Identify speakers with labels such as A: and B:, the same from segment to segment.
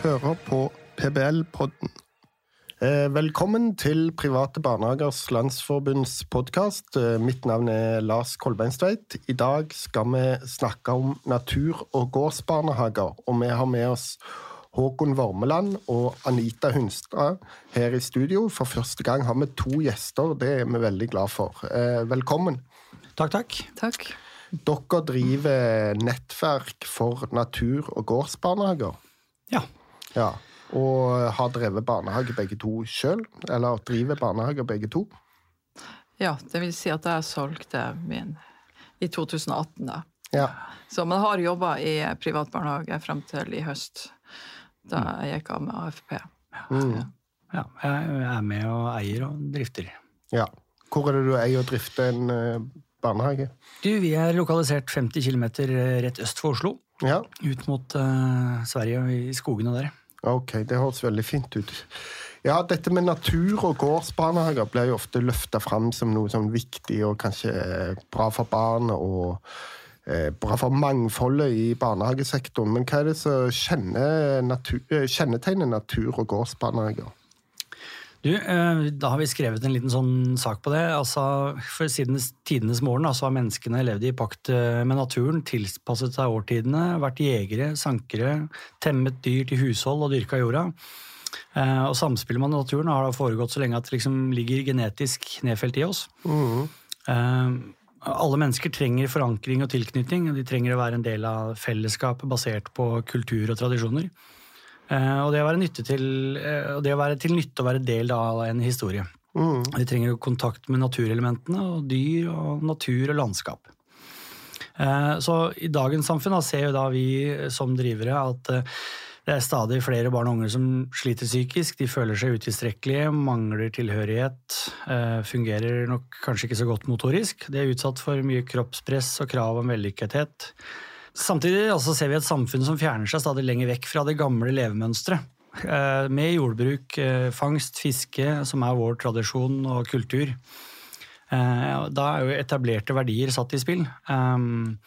A: hører på PBL-podden. Eh, velkommen til Private barnehagers landsforbunds podkast. Eh, mitt navn er Lars Kolbeinstveit. I dag skal vi snakke om natur- og gårdsbarnehager, og vi har med oss Håkon Vormeland og Anita Hunstad her i studio. For første gang har vi to gjester, det er vi veldig glad for. Eh, velkommen.
B: Takk, takk.
C: Takk.
A: Dere driver nettverk for natur- og gårdsbarnehager.
B: Ja.
A: Ja, Og har drevet barnehage begge to sjøl? Eller driver barnehager begge to?
C: Ja, det vil si at jeg solgte min i 2018, da.
A: Ja.
C: Så man har jobba i privat barnehage frem til i høst, da jeg gikk av med AFP.
A: Mm.
B: ja. Jeg er med og eier og drifter.
A: ja. Hvor er det du eier og drifter en eh, barnehage?
B: Du, Vi er lokalisert 50 km rett øst for Oslo.
A: Ja,
B: Ut mot uh, Sverige og i skogene der.
A: Ok, det høres veldig fint ut. Ja, dette med natur- og gårdsbarnehager blir jo ofte løfta fram som noe sånn viktig og kanskje eh, bra for barn og eh, bra for mangfoldet i barnehagesektoren. Men hva er det som eh, kjennetegner natur- og gårdsbarnehager?
B: Du, eh, Da har vi skrevet en liten sånn sak på det. altså For Siden tidenes morgen altså, har menneskene levd i pakt eh, med naturen, tilpasset seg årtidene, vært jegere, sankere, temmet dyr til hushold og dyrka jorda. Eh, Og Samspillet med naturen har da foregått så lenge at det liksom ligger genetisk nedfelt i oss. Eh, Alle mennesker trenger forankring og tilknytning. og De trenger å være en del av fellesskapet basert på kultur og tradisjoner. Eh, Og det å være, nytte til, eh, det å være til nytte og være del av en historie. De trenger jo kontakt med naturelementene og dyr og natur og landskap. Eh, Så i dagens samfunn da, ser jo da vi som drivere at det er stadig flere barn og unge som sliter psykisk. De føler seg utilstrekkelige, mangler tilhørighet, fungerer nok kanskje ikke så godt motorisk. De er utsatt for mye kroppspress og krav om vellykkethet. Samtidig altså, ser vi et samfunn som fjerner seg stadig lenger vekk fra det gamle levemønsteret. Eh, Med jordbruk, eh, fangst, fiske, som er vår tradisjon og kultur. Eh, Da er jo etablerte verdier satt i spill. Um,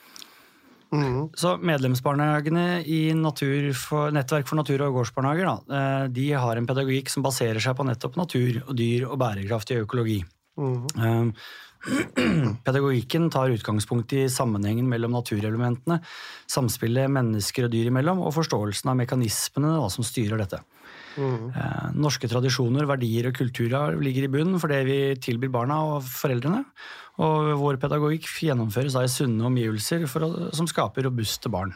B: Så medlemsbarnehagene i natur for, Nettverk for natur- og gårdsbarnehager da, de har en pedagogikk som baserer seg på nettopp natur og dyr og bærekraftig økologi. Um, Pedagogikken tar utgangspunkt i sammenhengen mellom naturelementene, samspillet mennesker og dyr imellom, og forståelsen av mekanismene da, som styrer dette. Mm. norske tradisjoner, verdier og kulturer ligger i bunnen for det vi tilbyr barna og foreldrene. Og vår pedagogikk gjennomføres da i sunne omgivelser å, som skaper robuste barn.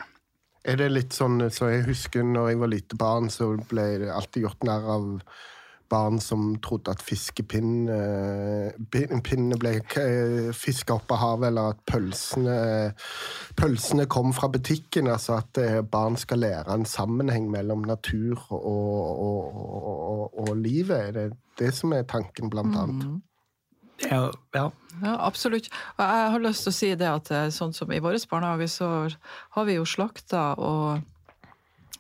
A: Er det litt sånn så jeg husker når jeg var lite barn, så ble det alltid gjort narr av barn som trodde at fiskepinn eh, ble eh, fiska opp av havet, eller at pølsene, pølsene kom fra butikken. Altså at eh, barn skal lære en sammenheng mellom natur og, og, og, og, og livet. Er det det som er tanken, blant annet?
B: Ja, ja.
C: Ja, absolutt. Og jeg har lyst til å si det at sånn som i vår barnehage, så har vi jo slakta og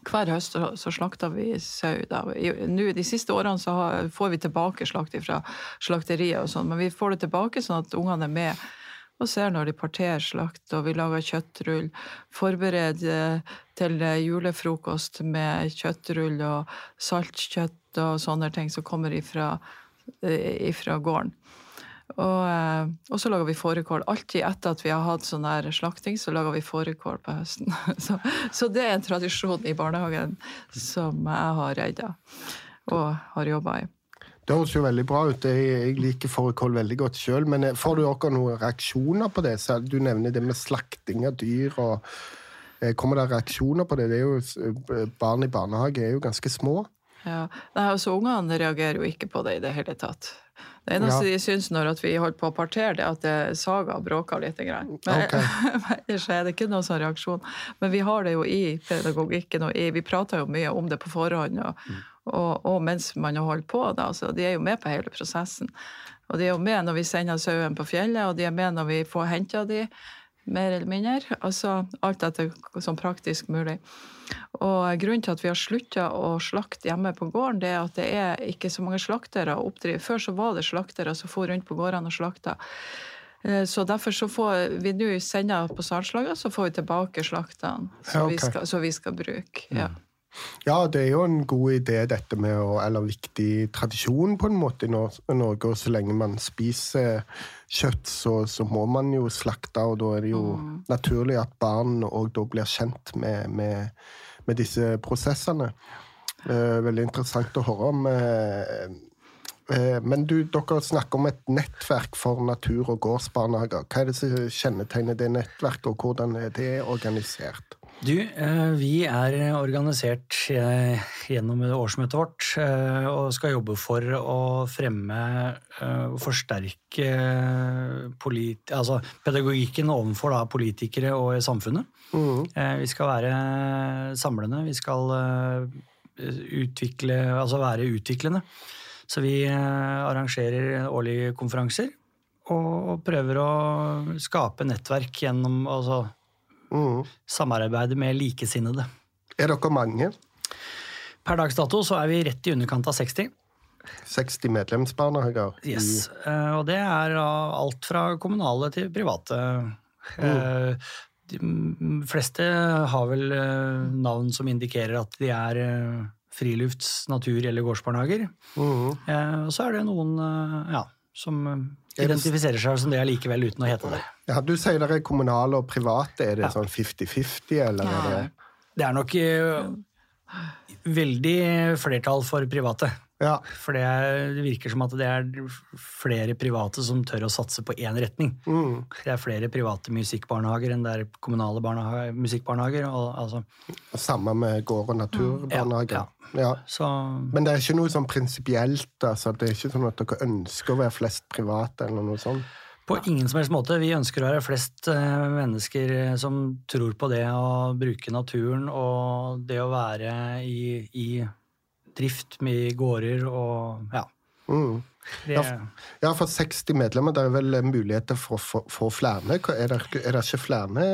C: hver høst så- slakter vi sau. Nå, De siste årene så får vi tilbake slakt fra slakteriet, og sånn, men vi får det tilbake sånn at ungene er med og ser når de parterer slakt, og vi lager kjøttrull. Forbereder til julefrokost med kjøttrull og saltkjøtt og sånne ting som kommer ifra, eh, ifra gården. Og, eh, og så lager vi fårikål. Alltid etter at vi har hatt sånn her slakting, så lager vi fårikål på høsten. Så, så det er en tradisjon i barnehagen som jeg har redda og har jobba i.
A: Det høres jo veldig bra ut. Jeg, liker fårikål veldig godt sjøl. Men eh, får du dere noen reaksjoner på det? Du nevner det med slakting av dyr. og eh, Kommer det reaksjoner på det? det jo, barn i barnehage er jo ganske små.
C: Ja. Nei, altså Ungene reagerer jo ikke på det i det hele tatt. Det eneste
A: Ja.
C: de syns når at vi holdt på å partere, det er at det saga bråka litt. Men
A: Ok.
C: men ellers er det ikke noen sånn reaksjon. Men vi har det jo i pedagogikken, og i, vi prater jo mye om det på forhånd. Og, og, og mens man har holdt på, da, så de er jo med på hele prosessen. Og de er jo med når vi sender sauen på fjellet, og de er med når vi får henta de, mer eller mindre. Altså alt etter som praktisk mulig. Og grunnen til at vi har slutta å slakte hjemme på gården, det er at det er ikke så mange slaktere å oppdrive. Før så var det slaktere som for rundt på gårdene og slakta. Eh, Så derfor så får vi nå sende på salgslaget, så får vi tilbake slaktene som
A: Ja, okay.
C: vi skal, så vi skal bruke. Ja.
A: Ja, det er jo en god idé dette med å Eller viktig tradisjon på en måte i Norge. Og så lenge man spiser kjøtt, så, så må man jo slakte, og da er det jo mm. naturlig at barn òg da blir kjent med, med, med disse prosessene. Eh, veldig interessant å høre om. Eh, eh, men du, dere snakker om et nettverk for natur- og gårdsbarnehager. Hva er det som kjennetegner det nettverket, og hvordan er det organisert?
B: Du, eh, vi er organisert eh, gjennom årsmøtet vårt eh, og skal jobbe for å fremme og forsterke altså pedagogikken overfor da, politikere og samfunnet. Mm. Vi skal være samlende, vi skal utvikle, altså være utviklende. Så vi arrangerer årlige konferanser og prøver å skape nettverk gjennom altså Mm. Samarbeide med likesinnede.
A: Er dere mange?
B: Per dags dato så er vi rett i underkant av 60.
A: 60 medlemsbarnehager?
B: Yes. Eh, og det er alt fra kommunale til private. Mm. Eh, de fleste har vel eh, navn som indikerer at de er frilufts-, natur- eller gårdsbarnehager. Mm. Så er det noen ja, som identifiserer seg som det allikevel, uten å hete det.
A: Ja, Du sier det er kommunale og private. Er det ja. sånn 50-50, eller ja. er det
B: Det er nok uh, veldig flertall for private. Ja. For det, virker som at det er flere private som tør å satse på én retning. Mm. Det er flere private musikkbarnehager enn det er kommunale musikkbarnehager. Og, altså.
A: Samme med gård- og naturbarnehager. Ja, ja. Så... Men det er ikke noe sånn prinsipielt? Altså. Det er ikke sånn at dere ønsker å være flest private? eller noe sånt?
B: På ingen som helst måte. Vi ønsker å være flest eh, mennesker som tror på det å bruke naturen og det å være i, i drift med gårder og ja. Mm.
A: Det... Ja, for 60 medlemmer, det er vel muligheter for å få flere? Er det, er det ikke flere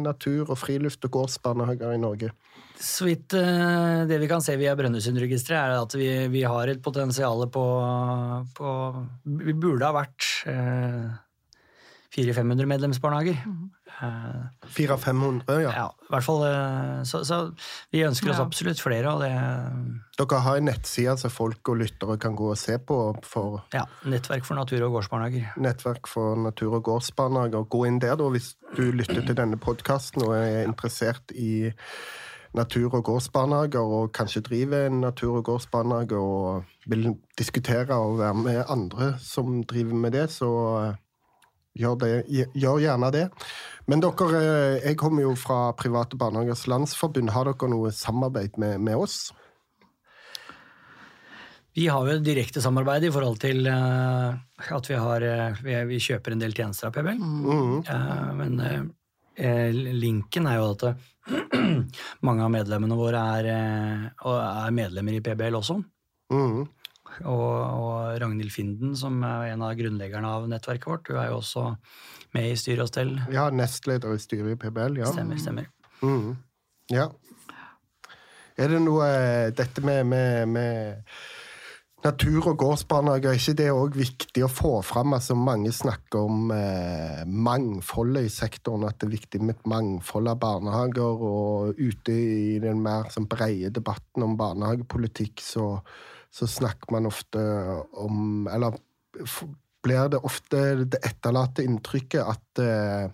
A: natur- og friluft- og gårdsbarnehager i Norge?
B: Så vidt eh, det vi kan se via Brønnøysundregisteret, er at vi, vi, har et potensial på, på, Vi burde ha vært eh, 400-500 medlemsbarnehager. Mm.
A: 400-500, ja.
B: ja. I hvert fall, eh, så, så vi ønsker oss ja. absolutt flere. og det...
A: Dere har en nettside som folk og lyttere kan gå og se på? For...
B: Ja. Nettverk for natur- og gårdsbarnehager.
A: Nettverk for natur- og gårdsbarnehager. Gå inn der da, hvis du lytter til denne podkasten og er interessert i natur- og gårdsbarnehager, og kanskje driver en natur- og gårdsbarnehage og vil diskutere og være med andre som driver med det, så gjør, det, gjør, gjerne det. Men dere, eh, jeg kommer jo fra Private Barnehagers Landsforbund. Har dere noe samarbeid med, med oss?
B: Vi har jo direkte samarbeid i forhold til uh, at vi, har, uh, vi, vi, kjøper en del tjenester av PBL. Mm. Men linken er jo at mange av medlemmene våre er, er medlemmer i PBL også. Mm. Og, og Ragnhild Finden, som er en av grunnleggerne av nettverket vårt, hun er jo også med i styre og stell.
A: Ja, nestleder i styret i PBL, ja.
B: Stemmer, stemmer.
A: Mm. Ja. Er det noe Dette med, med, med natur- og gårdsbarnehager, er ikke det òg viktig å få fram? Altså, mange snakker om eh, mangfoldet i sektoren, at det er viktig med et mangfold av barnehager. Og ute i den mer sånn brede debatten om barnehagepolitikk, så så snakker man ofte om Eller blir det ofte det etterlatte inntrykket at eh,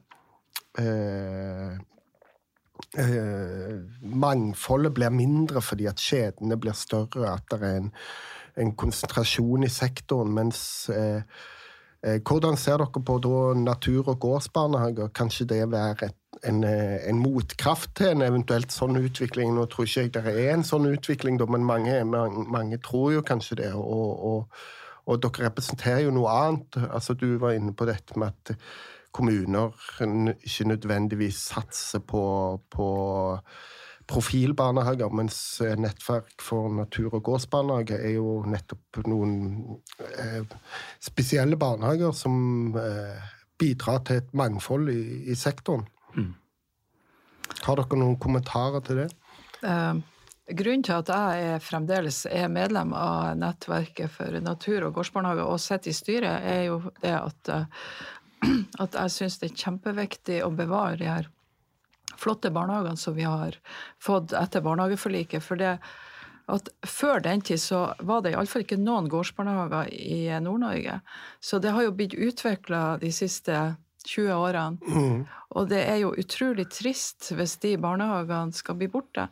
A: eh, eh, mangfoldet blir mindre fordi at kjedene blir større, at det er en, en konsentrasjon i sektoren, mens eh, hvordan ser dere på natur- og gårdsbarnehager? Kanskje det være en, eh, en, motkraft til en eventuelt sånn utvikling. Nå tror ikke jeg det er en sånn utvikling, men mange, mange, mange tror jo kanskje det. Og, og, og, dere representerer jo noe annet. Altså, du var inne på dette med at kommuner ikke nødvendigvis satser på, på profilbarnehager, mens nettverk for natur- og gårdsbarnehager er jo nettopp noen eh, spesielle barnehager som eh, bidrar til et mangfold i, i sektoren. Mm. Har dere noen kommentarer til det?
C: Uh, grunnen til at jeg er fremdeles er medlem av nettverket for natur- og gårdsbarnehage og sitter i styret, er jo det at, uh, at jeg syns det er kjempeviktig å bevare de her flotte barnehagene som vi har fått etter barnehageforliket. For det at før den tid så var det iallfall ikke noen gårdsbarnehager i Nord-Norge. Så det har jo blitt utvikla de siste 20 årene. Mm. Og det er jo utrolig trist hvis de barnehagene skal bli borte.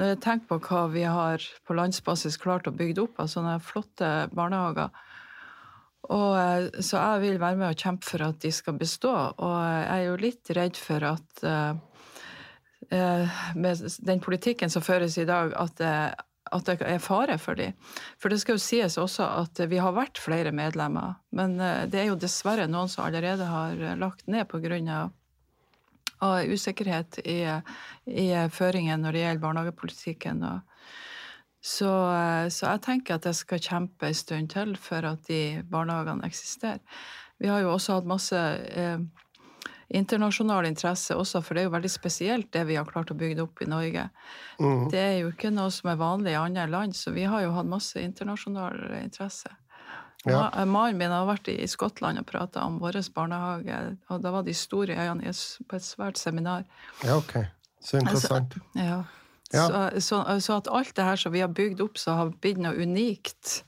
C: Når jeg tenker på hva vi har på landsbasis klart å bygge opp av sånne flotte barnehager. Og, eh, så jeg vil være med og kjempe for at de skal bestå. Og jeg er jo litt redd for at uh, med den politikken som føres i dag, at, at det er fare for dem. For det skal jo sies også at vi har vært flere medlemmer, men det er jo dessverre noen som allerede har lagt ned pga. Usikkerhet i, i føringen når det gjelder barnehagepolitikken. så, eh, så, jeg tenker at jeg skal kjempe en stund til for at de barnehagene eksisterer. Vi har jo også hatt masse eh, internasjonal interesse også, for det er jo veldig spesielt det vi har klart å bygge opp i Norge. Mm. Det er jo ikke noe som er vanlig i andre land, så vi har jo hatt masse internasjonal interesse. Ja. Mannen min har vært i Skottland og prata om vår barnehage, og da var de store øynene på et svært seminar.
A: Ja, ok. Så interessant.
C: Altså, ja. Ja. Så, så, så, at alt det her som vi har bygd opp som har blitt noe unikt,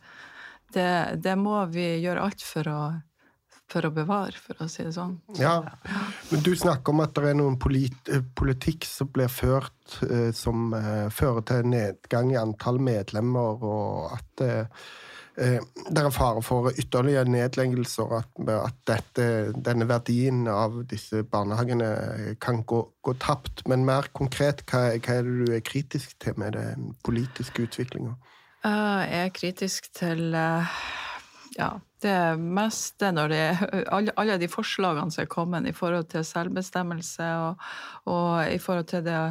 C: det, det, må vi gjøre alt for å, for å bevare, for å si det sånn.
A: Ja, men Du snakker om at det er noen polit, politikk som blir ført eh, som eh, fører til nedgang i antall medlemmer, og at eh, Eh, det er fare for ytterligere nedleggelser, at, at dette, denne verdien av disse barnehagene kan gå, gå tapt. Men mer konkret, hva, hva, er det du er kritisk til med den politiske utviklinga?
C: Eh, jeg er kritisk til eh, ja, det meste når det alle, alle, de forslagene som er kommet i forhold til selvbestemmelse og, og i forhold til det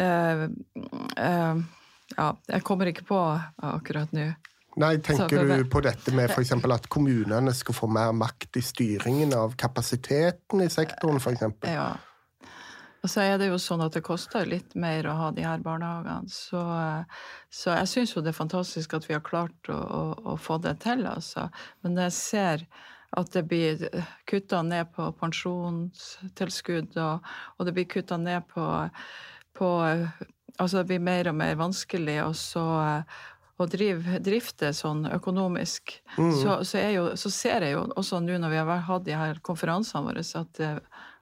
C: uh, uh, Ja, jeg kommer ikke på akkurat nå.
A: Nei, Tenker du på dette med f.eks. at kommunene skal få mer makt i styringen av kapasiteten i sektoren, f.eks.?
C: Ja. Og så er det jo sånn at det koster litt mer å ha de her barnehagene. Så, så jeg syns jo det er fantastisk at vi har klart å, å, å få det til, altså. Men jeg ser at det blir kutta ned på pensjonstilskudd, og, og det blir kutta ned på, på Altså det blir mer og mer vanskelig å så å drive, drifte sånn økonomisk, mm. så, så, jo, så, ser jeg jo også nå når vi har hatt de her konferansene våre, at,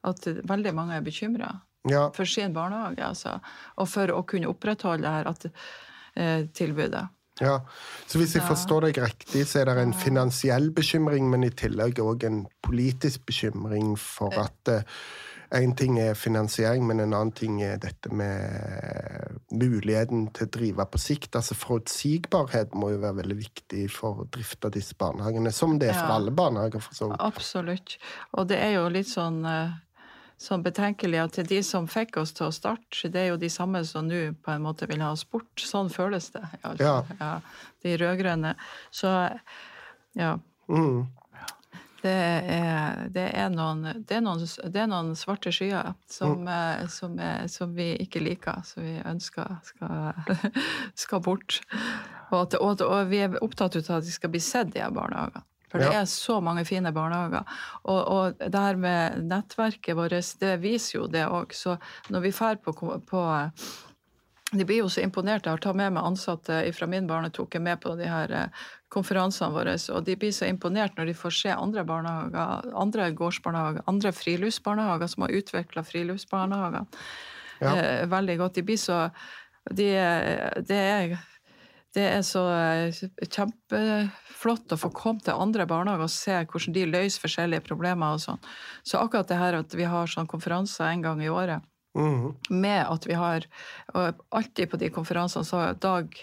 C: at veldig mange er bekymra ja. for sin barnehage. Altså, og for å kunne opprettholde det her eh, tilbudet.
A: Ja, Så hvis jeg forstår deg riktig, så er det en finansiell bekymring, men i tillegg òg en politisk bekymring for eh. at eh, Én ting er finansiering, men en annen ting er dette med muligheten til å drive på sikt. Altså Forutsigbarhet må jo være veldig viktig for å drifte disse barnehagene, som det er for ja, alle barnehager. for så
C: Absolutt. Og det er jo litt sånn, eh, sånn betenkelig at de som fikk oss til å starte, det er jo de samme som nå på en måte vil ha oss bort. Sånn føles det. Altså. Ja. ja. De rød-grønne. Så ja. Mm. Det er, det er, noen, det er noen, det er noen svarte skyer som, mm. Eh, som, som, vi ikke liker, som vi ønsker skal, skal bort. Og, at, og, og, vi er opptatt av at de skal bli sett, de her barnehagene. For det er så mange fine barnehager. Og, og det her med nettverket vårt, det viser jo det òg. Så når vi drar på, på de blir jo så imponert. Jeg har tatt med meg ansatte fra min barne, tok jeg med på de her eh, konferansene våre. Og de blir så imponert når de får se andre barnehager, andre gårdsbarnehager, andre friluftsbarnehager som har utvikla friluftsbarnehager ja. eh, veldig godt. De blir så de, det, er, det er så eh, kjempeflott å få komme til andre barnehager og se hvordan de løser forskjellige problemer og sånn. Så akkurat det her at vi har sånn konferanser en gang i året Mm. Med at vi har og Alltid på de konferansene, så dag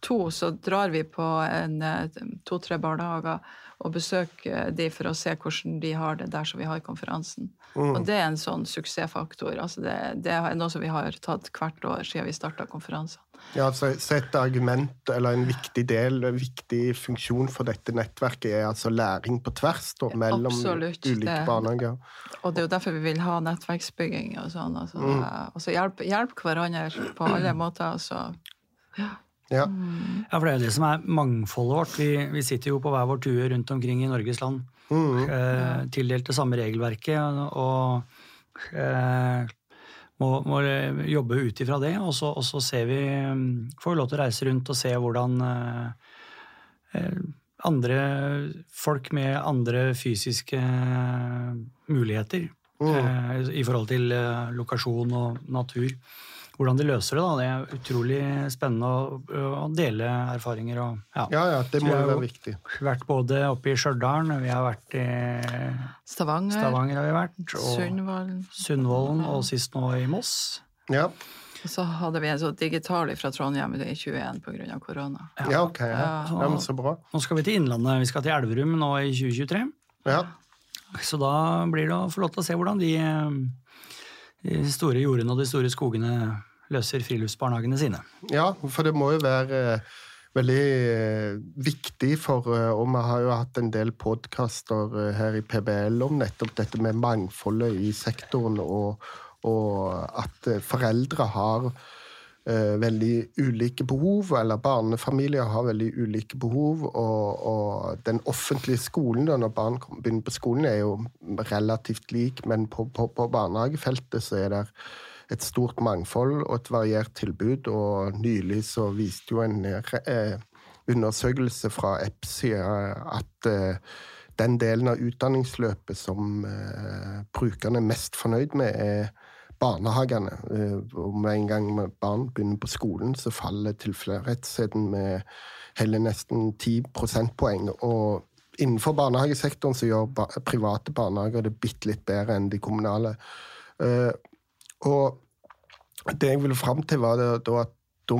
C: to så drar vi på eh, to-tre barnehager og besøke de for å se hvordan de har det der som vi har konferansen. Mm. Og det er en sånn suksessfaktor. Altså det, det, er noe som vi har tatt hvert år siden vi starta konferansene.
A: Ja, så, et argument, eller en viktig del, en viktig funksjon for dette nettverket, er altså læring på tvers da, mellom Absolutt, ulike det, barnehager.
C: Og det er jo derfor vi vil ha nettverksbygging og sånn. Altså, mm. altså hjelpe hjelp hverandre på alle måter. Altså.
B: Ja. Ja. ja. for det er jo det som er mangfoldet vårt. Vi, vi sitter jo på hver vår tue rundt omkring i Norges land. Mm. Eh, tildelt det samme regelverket. Og, eh, må, må jobbe ut ifra det, og så, og så ser vi Får vi lov til å reise rundt og se hvordan eh, andre folk med andre fysiske muligheter mm. eh, i forhold til eh, lokasjon og natur hvordan de løser det. da. Det er utrolig spennende å, å dele erfaringer. Og,
A: ja. ja, ja, det må jo være viktig.
B: Vi har vært både oppe i Stjørdal, vi har vært i
C: Stavanger,
B: Stavanger har vi vært,
C: og
B: Sundvolden, Sundvolden og sist nå i Moss.
A: Ja.
C: Og så hadde vi en sånn digital fra Trondheim i 21 pga. korona.
A: Ja, ja ok. Ja. Ja, så bra.
B: Nå skal vi til Innlandet. Vi skal til Elverum nå i 2023.
A: Ja.
B: Så da blir det å få lov til å se hvordan de, de store jordene og de store skogene løser friluftsbarnehagene sine.
A: Ja, for det må jo være eh, veldig eh, viktig for eh, Og vi har jo hatt en del podkaster her i PBL om nettopp dette med mangfoldet i sektoren, og, og at foreldre har veldig ulike behov, eller barnefamilier har veldig ulike behov. Og, og den offentlige skolen, da, når barn begynner på skolen, er jo relativt lik, men på, på, på barnehagefeltet så er det et stort mangfold og et variert tilbud. Og nylig så viste jo en eh, undersøkelse fra EPSI at eh, den delen av utdanningsløpet som eh, brukerne er mest fornøyd med, er barnehagene. Og med en gang barn begynner på skolen, så faller tilfredsheten med hele nesten 10 prosentpoeng. Og innenfor barnehagesektoren så gjør private barnehager det bitte litt bedre enn de kommunale. Og det jeg ville fram til, var da at de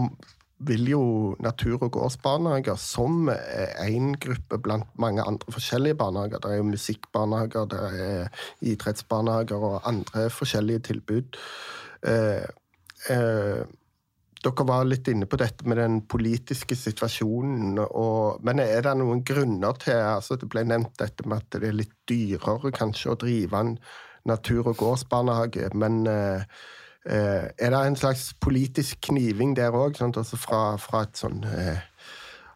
A: vil jo natur- og gårdsbarnehager som én gruppe blant mange andre forskjellige barnehager. Det er jo musikkbarnehager, det er idrettsbarnehager og andre forskjellige tilbud. Eh, eh, dere var litt inne på dette med den politiske situasjonen. Og, men er det noen grunner til altså Det ble nevnt dette med at det er litt dyrere kanskje å drive en natur- og gårdsbarnehage. Men eh, er det en slags politisk kniving der òg? Altså fra, fra, et sånn eh,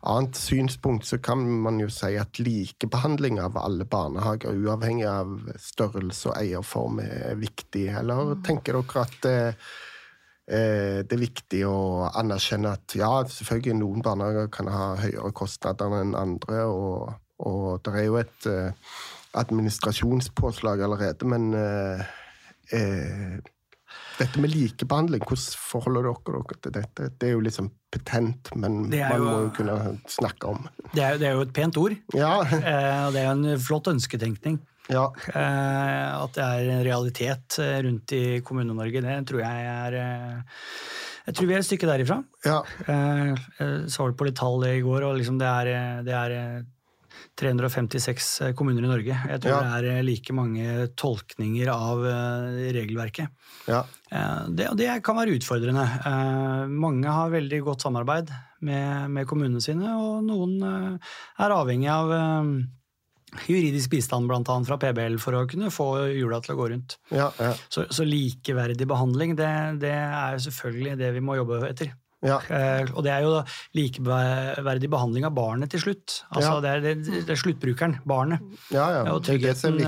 A: annet synspunkt så kan man jo si at likebehandling av alle barnehager, uavhengig av størrelse og eierform, er viktig. Eller mm. tenker dere at eh, eh, det er viktig å anerkjenne at ja, selvfølgelig noen barnehager kan ha høyere kostnader enn andre, og, og det er jo et eh, administrasjonspåslag allerede, men eh, eh, dette med likebehandling, hvordan forholder dere dere til dette? Det er jo liksom petent, men man jo, må jo kunne snakke om
B: det er, det er jo et pent ord.
A: Ja.
B: Eh, det er jo en flott ønsketenkning.
A: Ja.
B: Eh, at det er en realitet eh, rundt i Kommune-Norge, det tror jeg er jeg tror vi er et stykke derifra.
A: Ja.
B: Jeg så på litt tall i går, og liksom det, er, det er 356 eh, kommuner i Norge. Jeg tror ja. det er eh, like mange tolkninger av eh, regelverket.
A: Ja.
B: Det, det, kan være utfordrende. Mange har veldig godt samarbeid med, med kommunene sine, og noen er avhengig av juridisk bistand bl.a. fra PBL for å kunne få hjula til å gå rundt.
A: Ja,
B: så, så, likeverdig behandling, det, det er selvfølgelig det vi må jobbe etter.
A: Ja.
B: Eh, og det er jo likeverdig behandling av barnet til slutt. Altså, ja. det, er, det, det, er, sluttbrukeren, barnet.
A: Ja, og tryggheten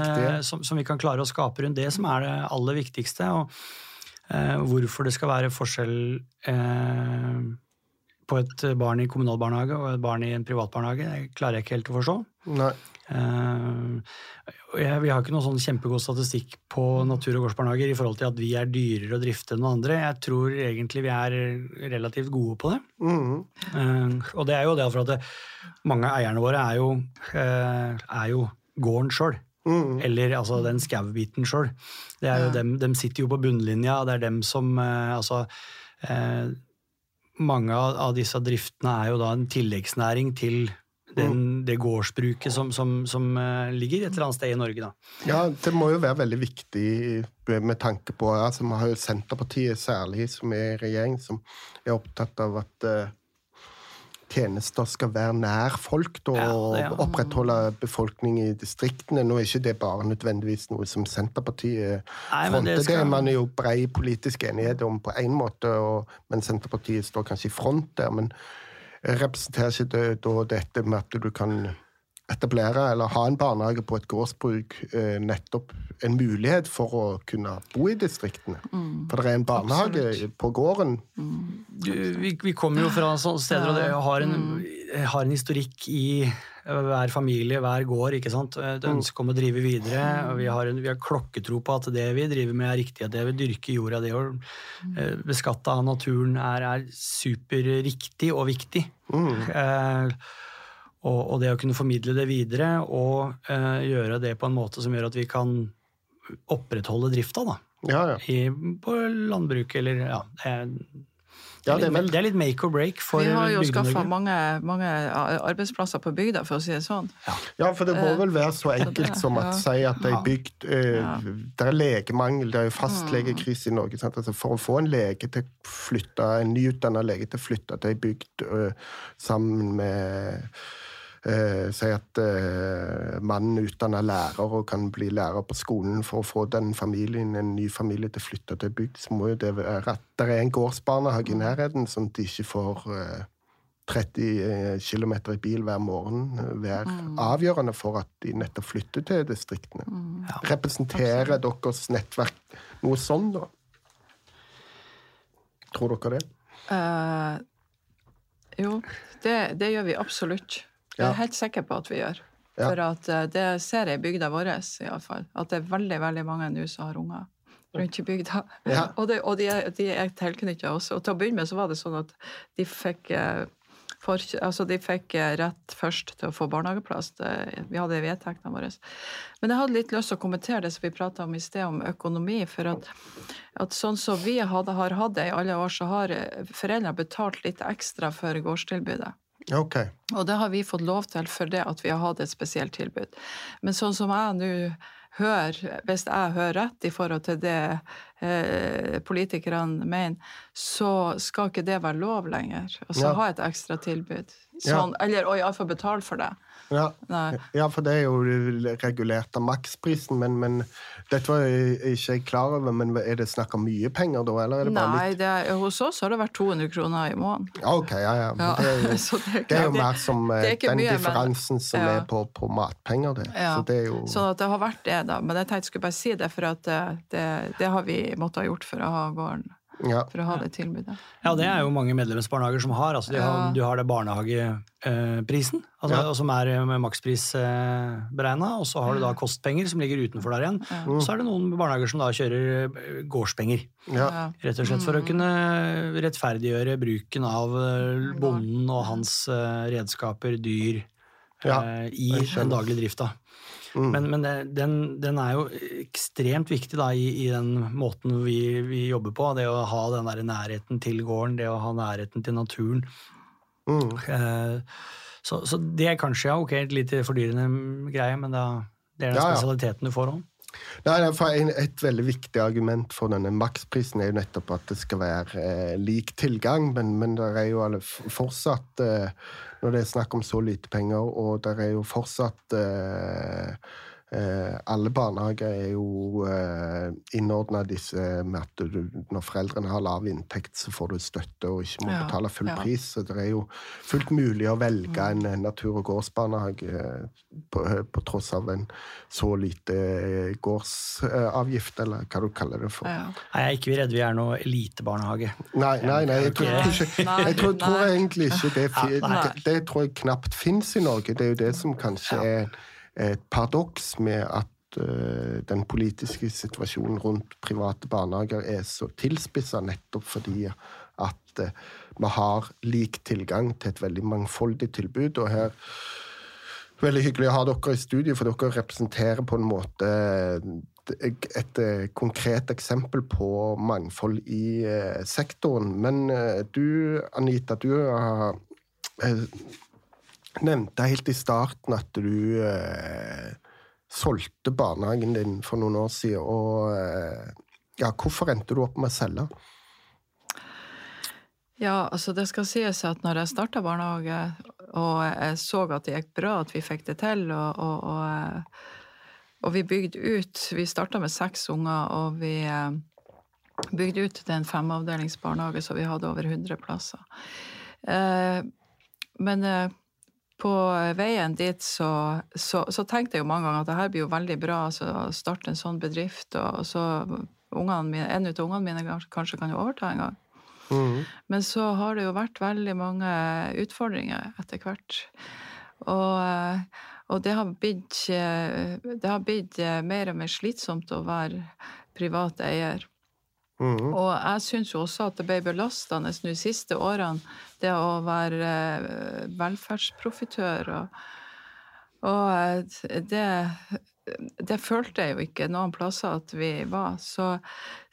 B: som, som, vi kan klare å skape rundt det, som er det aller viktigste. Og eh, hvorfor det skal være forskjell eh, på et barn i kommunal barnehage og et barn i en privat barnehage, det klarer jeg ikke helt å forstå.
A: Nei.
B: Uh, vi har ikke noen sånn kjempegod statistikk på natur- og gårdsbarnehager i forhold til at vi er dyrere å drifte enn andre. Jeg tror egentlig vi er relativt gode på det.
A: Mm.
B: Og det er jo det for at det, mange av eierne våre er jo, uh, er jo gården sjøl.
A: Mm.
B: Eller altså den skau-biten sjøl. Dem, dem sitter jo på bunnlinja, det er dem som altså mange av disse driftene er jo da en tilleggsnæring til den, mm. det gårdsbruket som, som, som, eh, ligger et eller annet sted i Norge. Da.
A: Ja, det må jo være veldig viktig med tanke på altså Vi har jo Senterpartiet særlig, som er i regjering, som er opptatt av at uh, tjenester skal være nær folk da, ja, ja. og opprettholde befolkning i distriktene. Nå er ikke det bare nødvendigvis noe som Senterpartiet Nei, fronter. Det, skal... det, er jo brei politisk enighet om på én måte, og, men Senterpartiet står kanskje i front der. men representerer ikke da dette med at du kan etablere eller ha en barnehage på et gårdsbruk eh, nettopp en mulighet for å kunne bo i distriktene. For det er en barnehage
C: Absolutt.
A: på gården.
B: Du, vi, vi kommer jo fra sånne steder, og det har en, har en historikk i hver familie, hver gård. ikke sant? Et ønske om å drive videre. og Vi har, en, vi har klokketro på at det vi driver med, er riktig. At det vi dyrker jorda, det å eh, beskatte av naturen, er, er superriktig og viktig. Eh, og, og det å kunne formidle det videre og eh, gjøre det på en måte som gjør at vi kan opprettholde drifta, da.
A: Ja, ja.
B: I, på landbruket, eller ja. Det er,
A: Ja,
B: det,
A: det er
B: er litt, det er litt make or break for
C: Vi har jo skaffa mange, mange arbeidsplasser på bygda, for å si det sånn.
A: Ja, for det må vel være så enkelt som at
C: Ja.
A: si at det er bygd eh, Det er legemangel, det er jo fastlegekrise i Norge. Sant? Altså for å få en lege til å flytte, en nyutdanna lege til å flytte til ei bygd eh, sammen med eh, Si at eh, mannen utdanner lærer og kan bli lærer på skolen for å få den familien, en ny familie til å flytte til bygd, så må jo det være at det er en gårdsbarnehage i nærheten, sånn at de ikke får eh, 30 km i bil hver morgen være mm. avgjørende for at de nettopp flytter til distriktene. Representerer deres nettverk noe sånn, da? Tror dere det?
C: Uh, jo, det, det gjør vi absolutt. Det er jeg helt sikker på at vi gjør.
A: Ja.
C: For at eh, det ser jeg i bygda vår, iallfall. At det er veldig veldig mange nå som har unger rundt i bygda.
A: Ja.
C: og det, og de, de er tilknyttet også. Og til å begynne med så var det sånn at de fikk eh, for, altså de fikk eh, rett først til å få barnehageplass. Det, vi hadde vedtektene våre. Men jeg hadde litt lyst til å kommentere det som vi prata om i sted, om økonomi. For at, at sånn som vi hadde, har hatt det i alle år, så har foreldrene betalt litt ekstra for gårdstilbudet.
A: Ok.
C: Og det har vi fått lov til for det at vi har hatt et spesielt tilbud. Men sånn som jeg nå hører, hvis jeg hører rett i forhold til det eh, politikerne mener, så skal ikke det være lov lenger. Altså
A: Ja.
C: ha et ekstra tilbud.
A: Ja.
C: Sånn, Eller og iallfall betale for det.
A: Ja. Ja, for det er jo regulert av maksprisen, men, men dette var jeg ikke jeg klar over. Men er det snakk om mye penger da, eller er det bare
C: Nei,
A: litt
C: er, hos oss har det vært 200 kroner i måneden.
A: Ok, ja, ja.
C: Ja,
A: Det er jo,
C: det er
A: det er jo mer som eh, den
C: mye, men-
A: som
C: Ja.
A: er på, på matpenger, det.
C: Ja,
A: Så det er jo
C: Sånn at det har vært det, da. Men jeg tenkte jeg skulle bare si det, for at det, det, det har vi måttet ha gjort for å ha gården.
A: ja.
C: For å ha det tilbudet.
B: Ja, det er jo mange medlemsbarnehager som har. Altså, de har
C: Ja.
B: Du har det barnehageprisen, altså,
A: Ja.
B: som er eh, med makspris eh, beregna, og så har du da kostpenger som ligger utenfor der igjen. Og så er det noen barnehager som da kjører eh, gårdspenger.
A: ja.
B: Rett og slett for å kunne rettferdiggjøre bruken av bonden og hans redskaper, dyr,
A: Ja,
B: i den daglige drifta.
A: Mm.
B: Men, men det- den, den er jo ekstremt viktig da, i, i den måten vi, vi jobber på. Det å ha den der nærheten til gården, det å ha nærheten til naturen.
A: Mm.
B: Eh, så, så det er kanskje ja, ok, et litt fordyrende greie, men da, det er den
A: Ja, ja.
B: spesialiteten du får òg.
A: Et veldig viktig argument for denne maksprisen er jo nettopp at det skal være eh, lik tilgang, men, men det er jo fortsatt eh, Når det er snakk om så lite penger, og det er jo fortsatt eh, eh, Alle barnehager er jo eh, innordna disse med at du, når foreldrene har lav inntekt, så får du støtte og ikke må
C: Ja,
A: betale full
C: ja.
A: pris. Så det er jo fullt mulig å velge en eh, natur- og gårdsbarnehage eh, på, på tross av en så lite eh, gårdsavgift, eller hva du kaller det for.
C: Ja.
B: Nei, jeg er ikke redd vi er noe elitebarnehage.
A: Nei, nei, nei, jeg tror, ikke, jeg tror, tror egentlig ikke det, det, det tror jeg knapt fins i Norge. Det er jo det som kanskje er et paradoks med at eh, den politiske situasjonen rundt private barnehager er så tilspissa nettopp fordi at eh, vi har lik tilgang til et veldig mangfoldig tilbud. og her Veldig hyggelig å ha dere i studio, for dere representerer på en måte et, et eh, konkret eksempel på mangfold i eh, sektoren. Men eh, du, Anita, du har eh, nevnte helt i starten at du eh, solgte barnehagen din for noen år siden. Og eh, ja, hvorfor endte du opp med å selge?
C: Ja, altså det skal sies at når jeg starta barnehage, og jeg så at det gikk bra, at vi fikk det til, og, og, og, eh, og vi bygde ut Vi starta med seks unger, og vi eh, bygde ut til en femavdelingsbarnehage, så vi hadde over 100 plasser. Eh, Men på veien dit så, så, så, tenkte jeg jo mange ganger at det her blir jo veldig bra altså, å starte en sånn bedrift, og så mine, en av ungene mine kanskje kan jo overta en gang. Mm. Men så har det jo vært veldig mange utfordringer etter hvert. Og, og det har blitt, det har blitt mer og mer slitsomt å være privat eier. Mm. Og jeg syns jo også at det ble belastende nå de siste årene, det å være eh, velferdsprofitør. Og, og eh, det, det følte jeg jo ikke noen plasser at vi var. Så,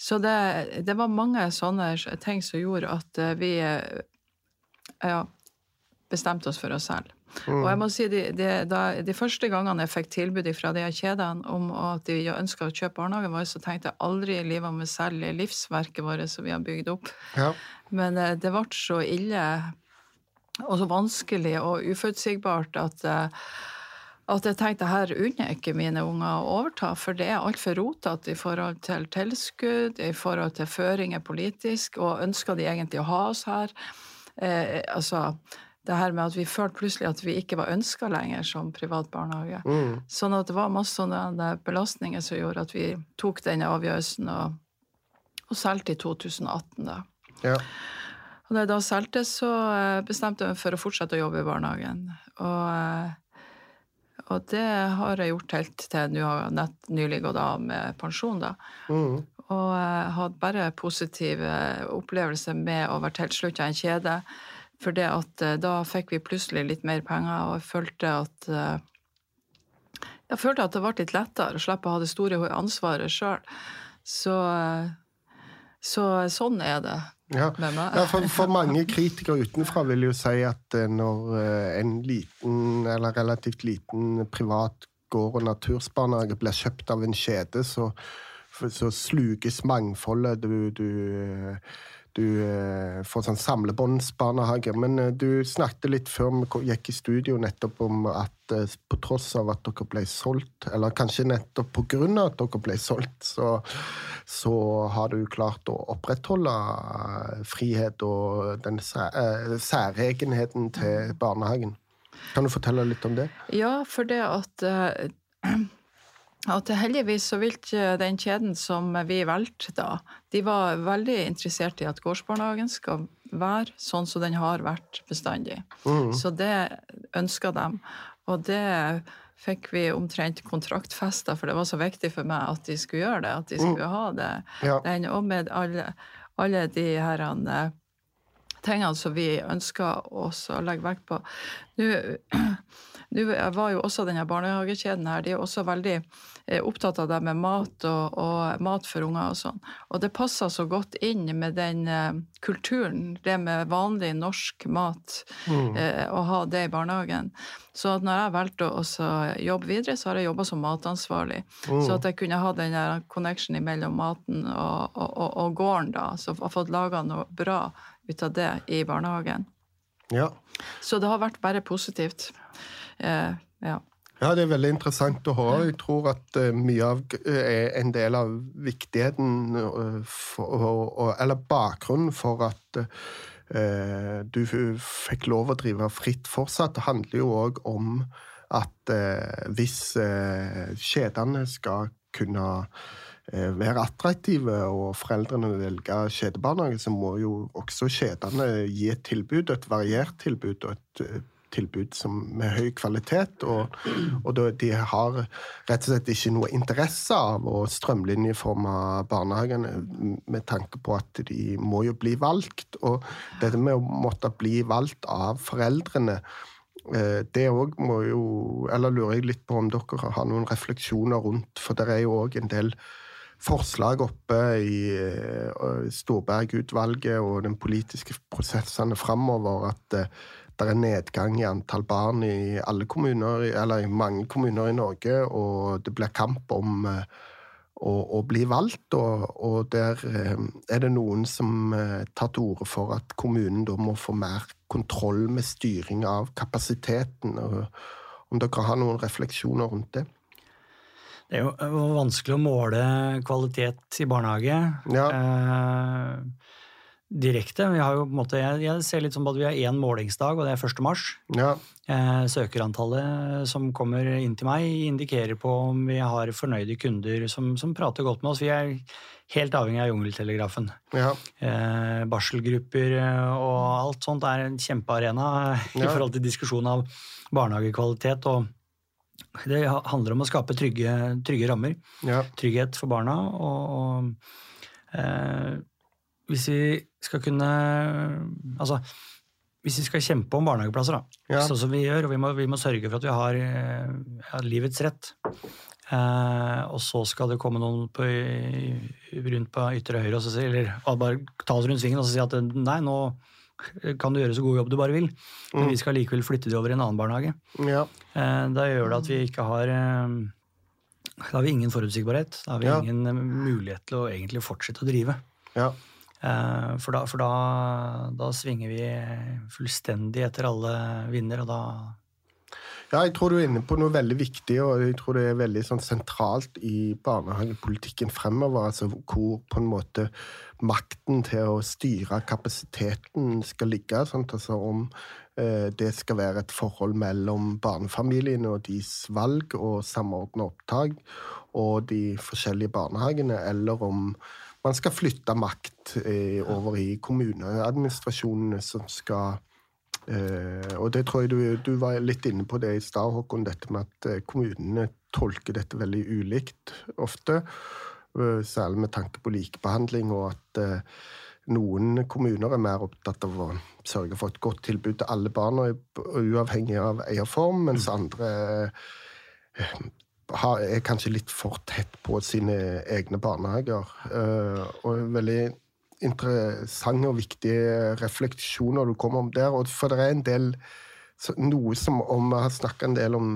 C: så det, det, var mange sånne ting som gjorde at eh, vi ja, bestemte oss for oss selv. Mm. Og jeg må si, de, de, da, de, første gangene jeg fikk tilbud fra de kjedene om at de ønska å kjøpe barnehagen vår, så tenkte jeg aldri i livet om å selge livsverket vårt som vi har bygd opp. Ja. Men eh, det ble så ille og så vanskelig og uforutsigbart at eh, at jeg tenkte her unner jeg ikke mine unger å overta, for det er altfor rotete i forhold til tilskudd, i forhold til føringer politisk, og ønsker de egentlig å ha oss her? Eh, altså, det her med at vi følte plutselig at vi ikke var ønska lenger som privat barnehage. Mm. Sånn at det var masse sånne belastninger som gjorde at vi tok denne avgjørelsen og, og solgte i 2018, da. Ja. Og da jeg da solgte, så eh, bestemte jeg meg for å fortsette å jobbe i barnehagen. Og, eh, og det har jeg gjort helt til nå har jeg nylig gått av med pensjon, da. Mm. Og jeg eh, hadde bare positive opplevelser med å være tilslutta en kjede for det at eh, da fikk vi plutselig litt mer penger, og jeg følte at eh, Jeg følte at det ble litt lettere å slippe å ha det store ansvaret sjøl. Så, eh, så, sånn er det.
A: Ja. med meg. ja for, for, mange kritikere utenfra vil jo si at når en liten, eller relativt liten privat gård- og natursbarnehage blir kjøpt av en kjede, så, så sluges mangfoldet. Du, du du eh, får sånn samlebåndsbarnehage. Men eh, du snakket litt før vi gikk i studio nettopp om at eh, på tross av at dere ble solgt, eller kanskje nettopp av at dere ble solgt, så, så har du klart å opprettholde frihet og den særegenheten til barnehagen. Kan du fortelle litt om det?
C: Ja, for det at at heldigvis så vil den kjeden som vi valgte da, de var veldig interessert i at gårdsbarnehagen skal være sånn som den har vært bestandig. Mm. Så det ønska de. Og det fikk vi omtrent kontraktfesta, for det var så viktig for meg at de skulle gjøre det. At de skulle mm. ha det. Ja. Den, og med alle, alle de her eh, tingene som vi ønsker å legge vekt på. Nå var jo også denne barnehagekjeden her, de er også veldig eh, opptatt av det med mat og, og mat for unger og sånn. Og det passer så godt inn med den uh, kulturen, det med vanlig norsk mat, mm. uh, å ha det i barnehagen. Så når jeg valgte å jobbe videre, så har jeg jobba som matansvarlig. Mm. Så at jeg kunne ha den connection mellom maten og, og, og gården, da. Så jeg har fått laga noe bra ut av det i barnehagen. Ja. Så det har vært bare positivt.
A: Eh, ja. Ja, det er veldig interessant å høre. Jeg tror at uh, mye av er en del av viktigheten uh, for, Eller bakgrunnen for at du fikk lov å drive fritt fortsatt. Det handler jo òg om at hvis kjedene skal kunne være attraktive og foreldrene velge kjedebarnehage, så må jo også kjedene gi et tilbud, et variert tilbud og et tilbud som, med høy kvalitet. Og, og de har rett og slett ikke noe interesse av å strømlinjeforme barnehagene med tanke på at de må jo bli valgt. Og dette med å måtte bli valgt av foreldrene eh, det òg må jo Eller lurer jeg litt på om dere har noen refleksjoner rundt, for det er jo òg en del forslag oppe i eh, Storberg-utvalget og den politiske prosessene framover at eh, det er nedgang i antall barn i alle kommuner, eller i mange kommuner i Norge, og det blir kamp om eh, å, å bli valgt. Og, og, der er det noen som tar til orde for at kommunen da må få mer kontroll med styring av kapasiteten. Og om dere har noen refleksjoner rundt det?
B: Det er jo vanskelig å måle kvalitet i barnehage. Ja. direkte. Vi har jo på en måte, jeg, jeg ser litt som at vi har én målingsdag, og det er 1. mars.
A: Ja.
B: Eh, søkerantallet som kommer inn til meg, indikerer på om vi har fornøyde kunder som, som prater godt med oss. Vi er helt avhengig av Jungeltelegrafen.
A: Ja.
B: Eh, barselgrupper eh, og alt sånt er en kjempearena i forhold til diskusjon av barnehagekvalitet. og Det handler om å skape trygge, trygge rammer.
A: Ja.
B: Trygghet for barna. Og, og eh, hvis vi skal kunne Altså, hvis vi skal kjempe om barnehageplasser, da,
A: Ja.
B: sånn som vi gjør, og vi må, vi må sørge for at vi har eh, ja, livets rett eh, Og så skal det komme noen på, rundt på ytre høyre og så eller bare ta oss rundt svingen og så si at nei, nå kan du gjøre så god jobb du bare vil, men vi skal likevel flytte de over i en annen barnehage.
A: Ja.
B: Eh, Da gjør det at vi ikke har eh, Da har vi ingen forutsigbarhet. Da har vi
A: Ja.
B: ingen eh, mulighet til å egentlig fortsette å drive.
A: ja.
B: Eh, For da, for da, da svinger vi fullstendig etter alle vinder, og da
A: Ja, jeg tror du er inne på noe veldig viktig, og jeg tror det er veldig sånn sentralt i barnehagepolitikken fremover. altså Hvor på en måte makten til å styre kapasiteten skal ligge. Sant? Altså om eh, det skal være et forhold mellom barnefamiliene og deres valg og samordna opptak og de forskjellige barnehagene, eller om man skal flytte makt eh, over i kommuneadministrasjonene som skal Eh, og det tror jeg du, du var litt inne på det i stad, Håkon, dette med at eh, kommunene tolker dette veldig ulikt ofte. eh, særlig med tanke på likebehandling, og at eh, noen kommuner er mer opptatt av å sørge for et godt tilbud til alle barna, uavhengig av eierform, mens andre eh, har, er kanskje litt for tett på sine egne barnehager. Eh, og veldig interessante og viktige refleksjoner du kommer om der. Og for det er en del Noe som om Vi har snakka en del om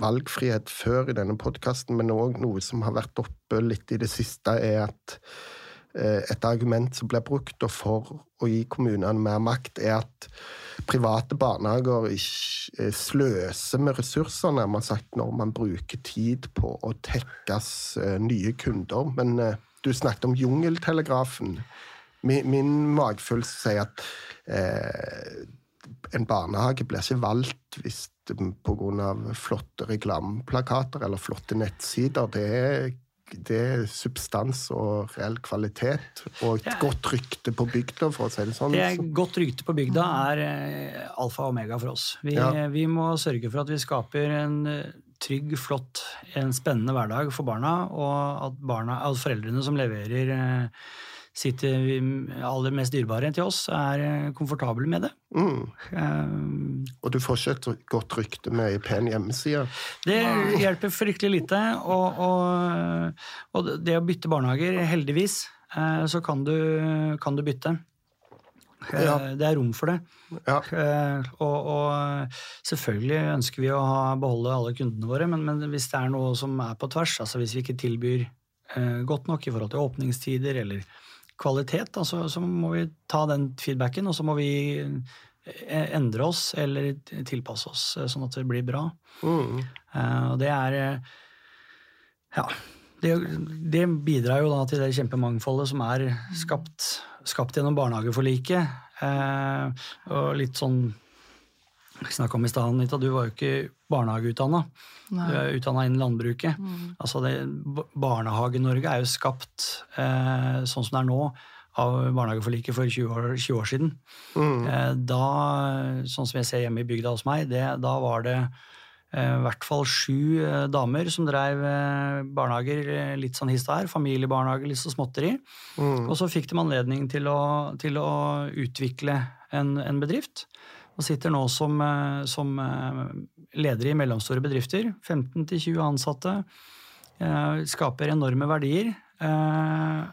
A: valgfrihet før i denne podkasten, men òg noe som har vært oppe litt i det siste, er at eh, et argument som blir brukt for å gi kommunene mer makt, er at private barnehager eh, sløser med ressurser, nærmere sagt, når man bruker tid på å tekkes eh, nye kunder. Men du snakket om jungeltelegrafen. Min, min magefølelse sier at eh, en barnehage blir ikke valgt hvis pga. flotte reklameplakater eller flotte nettsider. Det er, det er substans og reell kvalitet og et
B: Ja.
A: godt rykte på bygda, for å si det sånn.
B: Det er godt rykte på bygda er eh, alfa og omega for oss. Vi,
A: Ja.
B: vi må sørge for at vi skaper en eh, trygg, flott, en spennende hverdag for barna, og at, barna, at foreldrene som leverer eh, sitt aller mest dyrebare til oss, er eh, komfortable med det.
A: Mm.
B: Um,
A: Og du får ikke et godt rykte med ei pen hjemmeside.
B: Det hjelper fryktelig lite. Og, og, og det å bytte barnehager, heldigvis, eh, så kan du, kan du bytte. Eh,
A: Ja.
B: Det er rom for det.
A: Ja.
B: Eh, Og, og selvfølgelig ønsker vi å ha, beholde alle kundene våre, men, men hvis det er noe som er på tvers, altså hvis vi ikke tilbyr eh, godt nok i forhold til åpningstider eller kvalitet, da, så, så må vi ta den feedbacken, og så må vi eh, endre oss eller tilpasse oss eh, sånn at det blir bra.
A: Mm.
B: Eh, Og det er Ja. Det, det bidrar jo da til det kjempemangfoldet som er skapt, skapt gjennom barnehageforliket. Eh, og litt sånn snakka om i stad, Anita, du var jo ikke barnehageutdanna. Du er utdanna innen landbruket.
C: Mm.
B: Altså Barnehage-Norge er jo skapt eh, sånn som det er nå, av barnehageforliket for 20 år, 20 år siden.
A: Mm.
B: Eh, Da, sånn som jeg ser hjemme i bygda hos meg, det, da var det eh, i hvert fall sju eh, damer som drev eh, barnehager eh, litt sånn hist og her. Familiebarnehager, litt så småtteri.
A: Mm.
B: Og så fikk de anledning til å, til å utvikle en, en bedrift. Og sitter nå som, eh, som leder i mellomstore bedrifter. 15-20 ansatte. eh, Skaper enorme verdier. eh,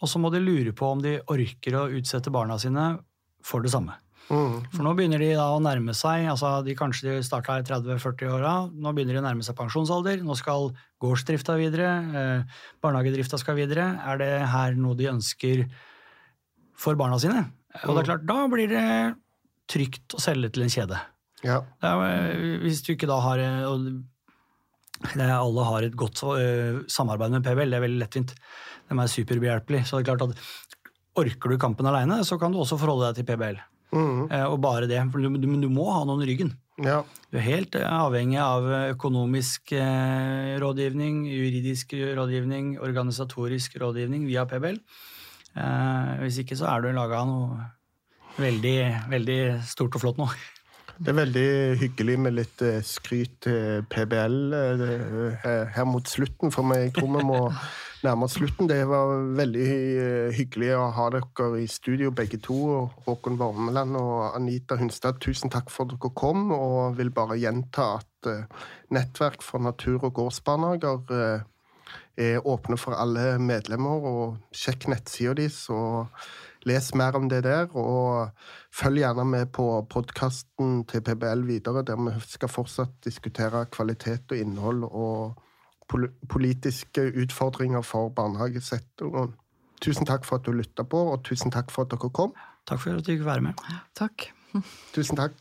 B: Og så må de lure på om de orker å utsette barna sine for det samme.
A: Mm.
B: For nå begynner de da å nærme seg altså de Kanskje de starta i 30-40-åra. Nå begynner de å nærme seg pensjonsalder. Nå skal gårdsdrifta videre. Eh, barnehagedrifta skal videre. Er det her noe de ønsker for barna sine? Og det er klart, da blir det trygt å selge til en kjede.
A: Ja.
B: Eh, hvis du ikke da har eh, Alle har et godt eh, samarbeid med PBL, det er veldig lettvint. De er superbehjelpelige. Så det er klart at orker du kampen aleine, så kan du også forholde deg til PBL.
A: Mhm.
B: Eh, og bare det. For du, du, må ha noen i ryggen.
A: Ja.
B: Du er helt avhengig av økonomisk rådgivning, juridisk rådgivning, organisatorisk rådgivning via PBL. Eh, hvis ikke så er du laga noe veldig, veldig stort og flott nå.
A: Det er veldig hyggelig med litt eh, skryt til PBL eh, her- her mot slutten, for jeg tror vi må nærme oss slutten. Det var veldig eh, hyggelig å ha dere i studio, begge to. Håkon Vormeland og Anita Hunstad, tusen takk for at dere kom. Og vil bare gjenta at eh, Nettverk for natur- og gårdsbarnehager eh, er åpne for alle medlemmer. og Sjekk nettsida deres les mer om det der. Og følg gjerne med på podkasten til PBL videre, der vi skal fortsatt diskutere kvalitet og innhold og pol- politiske utfordringer for barnehagesektoren. Tusen takk for at du lytta på, og tusen takk for at dere kom.
B: Takk for at du fikk være med.
C: Takk.
A: Tusen takk.